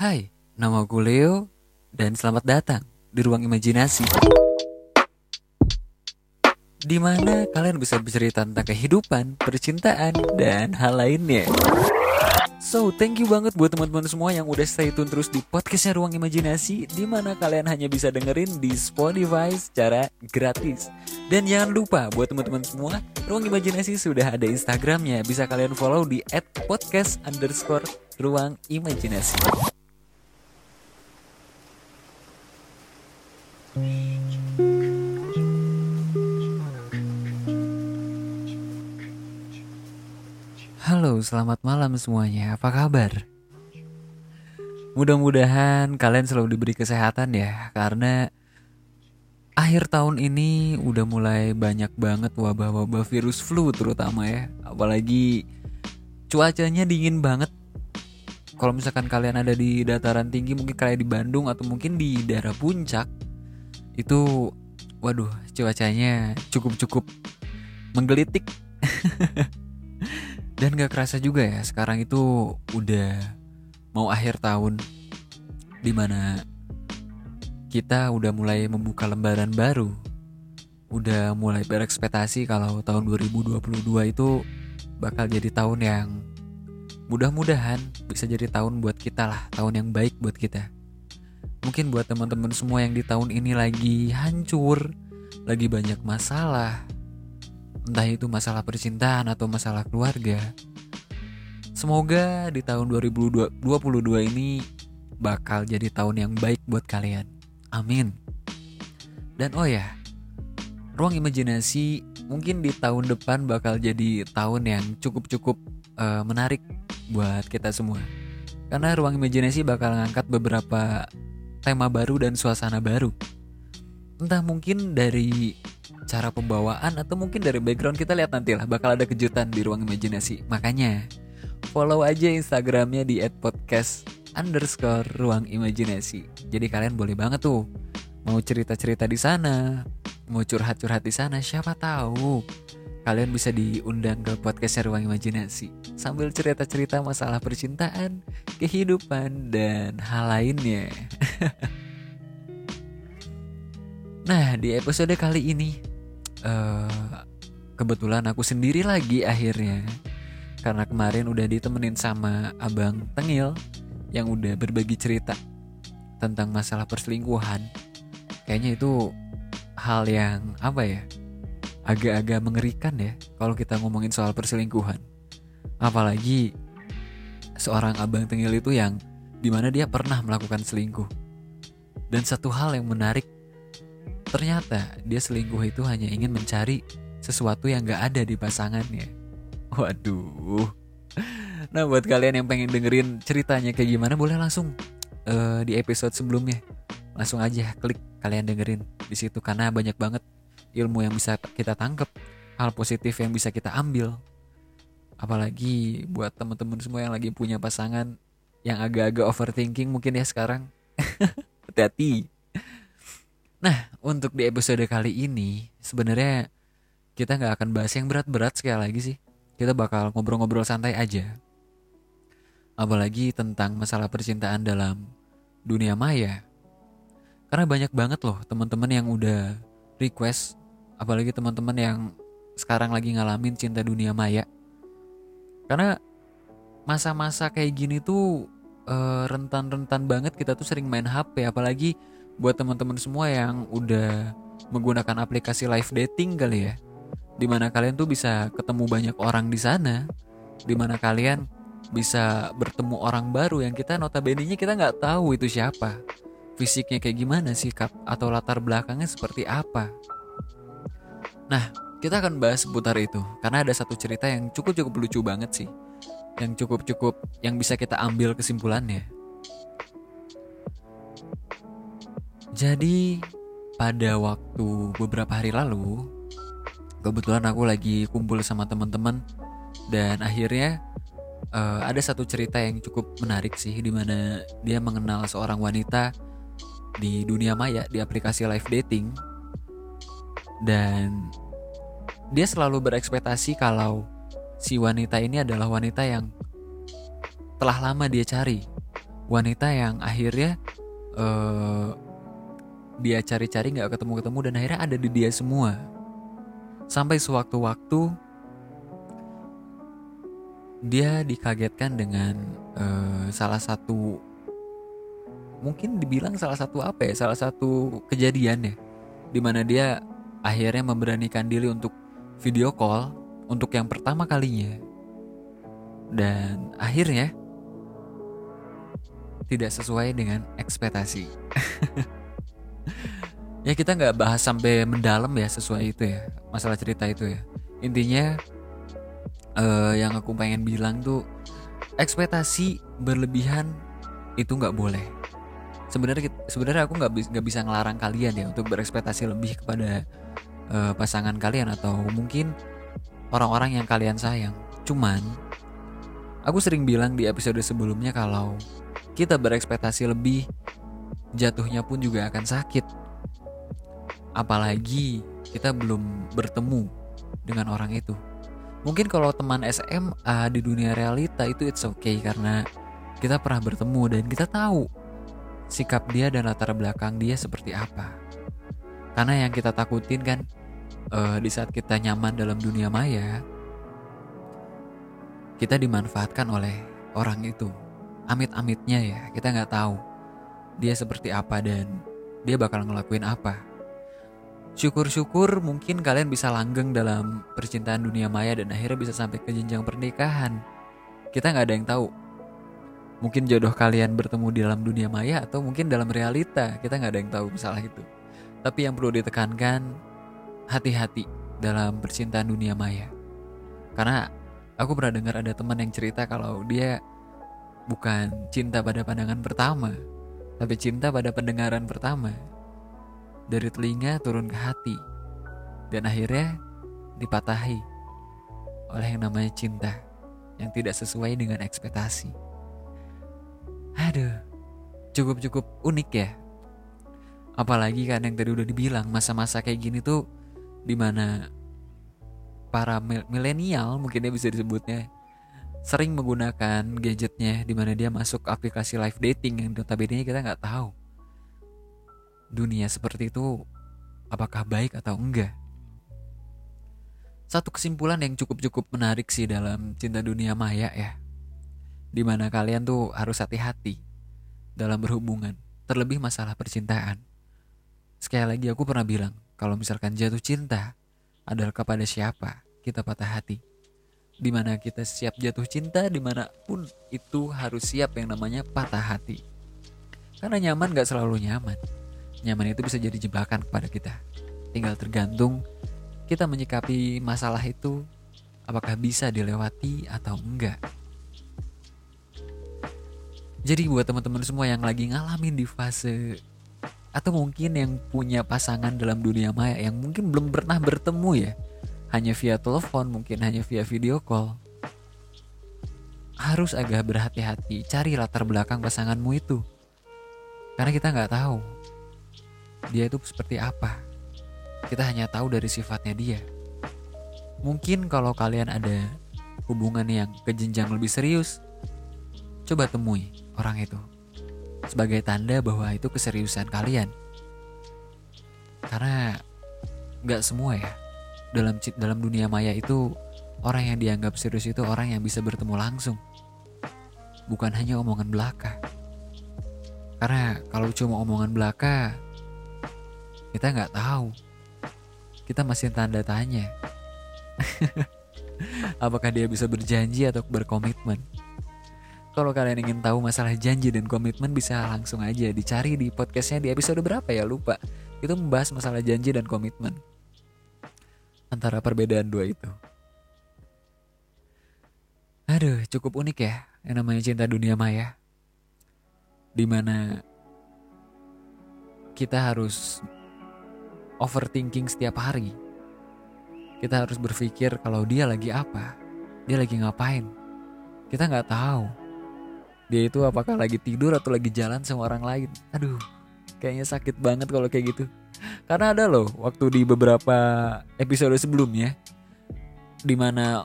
Hai, nama aku Leo dan selamat datang di ruang imajinasi. Di mana kalian bisa bercerita tentang kehidupan, percintaan, dan hal lainnya. So, thank you banget buat teman-teman semua yang udah stay tune terus di podcastnya Ruang Imajinasi di mana kalian hanya bisa dengerin di Spotify secara gratis. Dan jangan lupa buat teman-teman semua, Ruang Imajinasi sudah ada Instagramnya. Bisa kalian follow di @podcast underscore Ruang Imajinasi. Halo, selamat malam semuanya. Apa kabar? Mudah-mudahan kalian selalu diberi kesehatan ya, karena akhir tahun ini udah mulai banyak banget wabah-wabah virus flu terutama ya. Apalagi cuacanya dingin banget. Kalau misalkan kalian ada di dataran tinggi, mungkin kayak di Bandung atau mungkin di daerah puncak, itu waduh cuacanya cukup-cukup menggelitik. Dan gak kerasa juga ya sekarang itu udah mau akhir tahun Di mana kita udah mulai membuka lembaran baru Udah mulai berekspektasi kalau tahun 2022 itu bakal jadi tahun yang mudah-mudahan bisa jadi tahun buat kita lah Tahun yang baik buat kita Mungkin buat teman-teman semua yang di tahun ini lagi hancur Lagi banyak masalah entah itu masalah percintaan atau masalah keluarga. Semoga di tahun 2022 ini bakal jadi tahun yang baik buat kalian. Amin. Dan oh ya, ruang imajinasi mungkin di tahun depan bakal jadi tahun yang cukup-cukup uh, menarik buat kita semua. Karena ruang imajinasi bakal ngangkat beberapa tema baru dan suasana baru. Entah mungkin dari cara pembawaan atau mungkin dari background kita lihat nanti lah bakal ada kejutan di ruang imajinasi. Makanya follow aja instagramnya di @podcast underscore ruang imajinasi. Jadi kalian boleh banget tuh mau cerita cerita di sana mau curhat curhat di sana siapa tahu kalian bisa diundang ke podcast ruang imajinasi sambil cerita cerita masalah percintaan kehidupan dan hal lainnya Nah, di episode kali ini uh, kebetulan aku sendiri lagi akhirnya karena kemarin udah ditemenin sama abang Tengil yang udah berbagi cerita tentang masalah perselingkuhan. Kayaknya itu hal yang apa ya? Agak-agak mengerikan ya kalau kita ngomongin soal perselingkuhan. Apalagi seorang abang Tengil itu yang di mana dia pernah melakukan selingkuh. Dan satu hal yang menarik Ternyata dia selingkuh itu hanya ingin mencari sesuatu yang gak ada di pasangannya. Waduh. Nah buat kalian yang pengen dengerin ceritanya kayak gimana boleh langsung uh, di episode sebelumnya. Langsung aja klik kalian dengerin di situ karena banyak banget ilmu yang bisa kita tangkep, hal positif yang bisa kita ambil. Apalagi buat teman-teman semua yang lagi punya pasangan yang agak-agak overthinking mungkin ya sekarang. Hati-hati. Nah, untuk di episode kali ini, sebenarnya kita nggak akan bahas yang berat-berat sekali lagi sih. Kita bakal ngobrol-ngobrol santai aja. Apalagi tentang masalah percintaan dalam dunia maya. Karena banyak banget loh teman-teman yang udah request, apalagi teman-teman yang sekarang lagi ngalamin cinta dunia maya. Karena masa-masa kayak gini tuh eh, rentan-rentan banget kita tuh sering main HP apalagi buat teman-teman semua yang udah menggunakan aplikasi live dating kali ya. Di mana kalian tuh bisa ketemu banyak orang di sana. Di mana kalian bisa bertemu orang baru yang kita notabene-nya kita nggak tahu itu siapa. Fisiknya kayak gimana sikap atau latar belakangnya seperti apa nah kita akan bahas seputar itu karena ada satu cerita yang cukup cukup lucu banget sih. Yang cukup cukup yang bisa kita ambil kesimpulannya. Jadi pada waktu beberapa hari lalu kebetulan aku lagi kumpul sama teman-teman dan akhirnya uh, ada satu cerita yang cukup menarik sih di mana dia mengenal seorang wanita di dunia maya di aplikasi live dating. Dan dia selalu berekspektasi kalau si wanita ini adalah wanita yang telah lama dia cari. Wanita yang akhirnya uh, dia cari-cari nggak ketemu-ketemu dan akhirnya ada di dia semua. Sampai sewaktu-waktu dia dikagetkan dengan uh, salah satu mungkin dibilang salah satu apa ya salah satu kejadian ya di mana dia akhirnya memberanikan diri untuk video call untuk yang pertama kalinya dan akhirnya tidak sesuai dengan ekspektasi. ya kita nggak bahas sampai mendalam ya sesuai itu ya masalah cerita itu ya. Intinya uh, yang aku pengen bilang tuh ekspektasi berlebihan itu nggak boleh. Sebenarnya sebenarnya aku nggak nggak bisa ngelarang kalian ya untuk berekspektasi lebih kepada uh, pasangan kalian atau mungkin orang-orang yang kalian sayang. Cuman Aku sering bilang di episode sebelumnya kalau kita berekspektasi lebih, jatuhnya pun juga akan sakit. Apalagi kita belum bertemu dengan orang itu. Mungkin kalau teman SMA di dunia realita itu it's okay karena kita pernah bertemu dan kita tahu sikap dia dan latar belakang dia seperti apa. Karena yang kita takutin kan uh, di saat kita nyaman dalam dunia maya, kita dimanfaatkan oleh orang itu. Amit-amitnya ya, kita nggak tahu dia seperti apa dan dia bakal ngelakuin apa. Syukur-syukur mungkin kalian bisa langgeng dalam percintaan dunia maya dan akhirnya bisa sampai ke jenjang pernikahan. Kita nggak ada yang tahu. Mungkin jodoh kalian bertemu di dalam dunia maya atau mungkin dalam realita. Kita nggak ada yang tahu masalah itu. Tapi yang perlu ditekankan, hati-hati dalam percintaan dunia maya. Karena Aku pernah dengar ada teman yang cerita kalau dia bukan cinta pada pandangan pertama, tapi cinta pada pendengaran pertama. Dari telinga turun ke hati, dan akhirnya dipatahi oleh yang namanya cinta yang tidak sesuai dengan ekspektasi. Aduh, cukup-cukup unik ya. Apalagi kan yang tadi udah dibilang masa-masa kayak gini tuh di mana para milenial mungkin dia bisa disebutnya sering menggunakan gadgetnya di mana dia masuk aplikasi live dating yang notabene kita nggak tahu. Dunia seperti itu apakah baik atau enggak? Satu kesimpulan yang cukup-cukup menarik sih dalam cinta dunia maya ya di mana kalian tuh harus hati-hati dalam berhubungan terlebih masalah percintaan. Sekali lagi aku pernah bilang kalau misalkan jatuh cinta adalah kepada siapa kita patah hati. Di mana kita siap jatuh cinta, di mana pun itu harus siap yang namanya patah hati. Karena nyaman gak selalu nyaman. Nyaman itu bisa jadi jebakan kepada kita. Tinggal tergantung kita menyikapi masalah itu apakah bisa dilewati atau enggak. Jadi buat teman-teman semua yang lagi ngalamin di fase atau mungkin yang punya pasangan dalam dunia maya yang mungkin belum pernah bertemu ya hanya via telepon, mungkin hanya via video call. Harus agak berhati-hati, cari latar belakang pasanganmu itu. Karena kita nggak tahu dia itu seperti apa. Kita hanya tahu dari sifatnya dia. Mungkin kalau kalian ada hubungan yang ke jenjang lebih serius, coba temui orang itu sebagai tanda bahwa itu keseriusan kalian. Karena nggak semua ya dalam dalam dunia maya itu orang yang dianggap serius itu orang yang bisa bertemu langsung. Bukan hanya omongan belaka. Karena kalau cuma omongan belaka kita nggak tahu. Kita masih tanda tanya. Apakah dia bisa berjanji atau berkomitmen kalau kalian ingin tahu masalah janji dan komitmen bisa langsung aja dicari di podcastnya di episode berapa ya lupa itu membahas masalah janji dan komitmen antara perbedaan dua itu. Aduh, cukup unik ya yang namanya cinta dunia maya. Di mana kita harus overthinking setiap hari. Kita harus berpikir kalau dia lagi apa, dia lagi ngapain. Kita nggak tahu. Dia itu apakah lagi tidur atau lagi jalan sama orang lain. Aduh, kayaknya sakit banget kalau kayak gitu. Karena ada loh waktu di beberapa episode sebelumnya di mana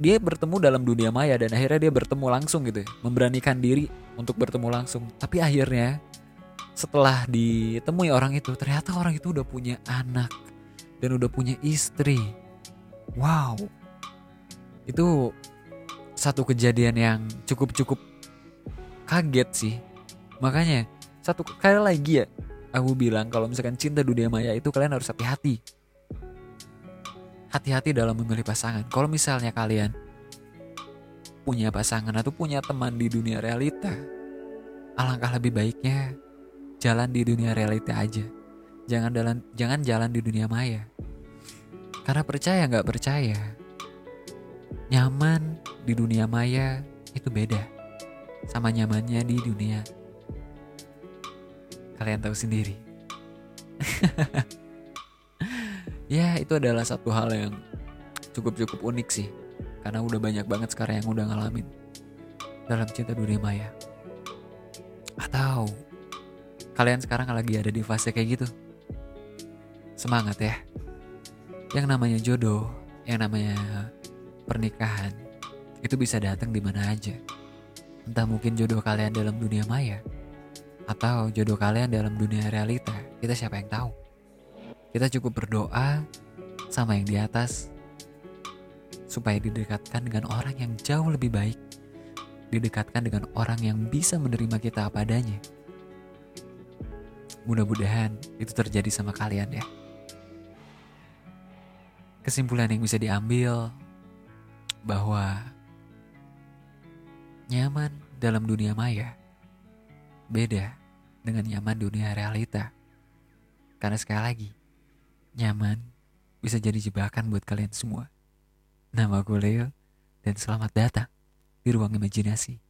dia bertemu dalam dunia maya dan akhirnya dia bertemu langsung gitu ya, memberanikan diri untuk bertemu langsung tapi akhirnya setelah ditemui orang itu ternyata orang itu udah punya anak dan udah punya istri wow itu satu kejadian yang cukup-cukup kaget sih. Makanya satu kali lagi ya aku bilang kalau misalkan cinta dunia maya itu kalian harus hati-hati. Hati-hati dalam memilih pasangan. Kalau misalnya kalian punya pasangan atau punya teman di dunia realita alangkah lebih baiknya jalan di dunia realita aja. Jangan jalan jangan jalan di dunia maya. Karena percaya nggak percaya nyaman di dunia maya itu beda sama nyamannya di dunia kalian tahu sendiri. ya itu adalah satu hal yang cukup-cukup unik sih. Karena udah banyak banget sekarang yang udah ngalamin dalam cinta dunia maya. Atau kalian sekarang lagi ada di fase kayak gitu. Semangat ya. Yang namanya jodoh, yang namanya pernikahan, itu bisa datang di mana aja. Entah mungkin jodoh kalian dalam dunia maya, atau jodoh kalian dalam dunia realita, kita siapa yang tahu. Kita cukup berdoa sama yang di atas supaya didekatkan dengan orang yang jauh lebih baik, didekatkan dengan orang yang bisa menerima kita apa adanya. Mudah-mudahan itu terjadi sama kalian ya. Kesimpulan yang bisa diambil bahwa nyaman dalam dunia maya beda dengan nyaman dunia realita. Karena sekali lagi, nyaman bisa jadi jebakan buat kalian semua. Nama gue Leo, dan selamat datang di ruang imajinasi.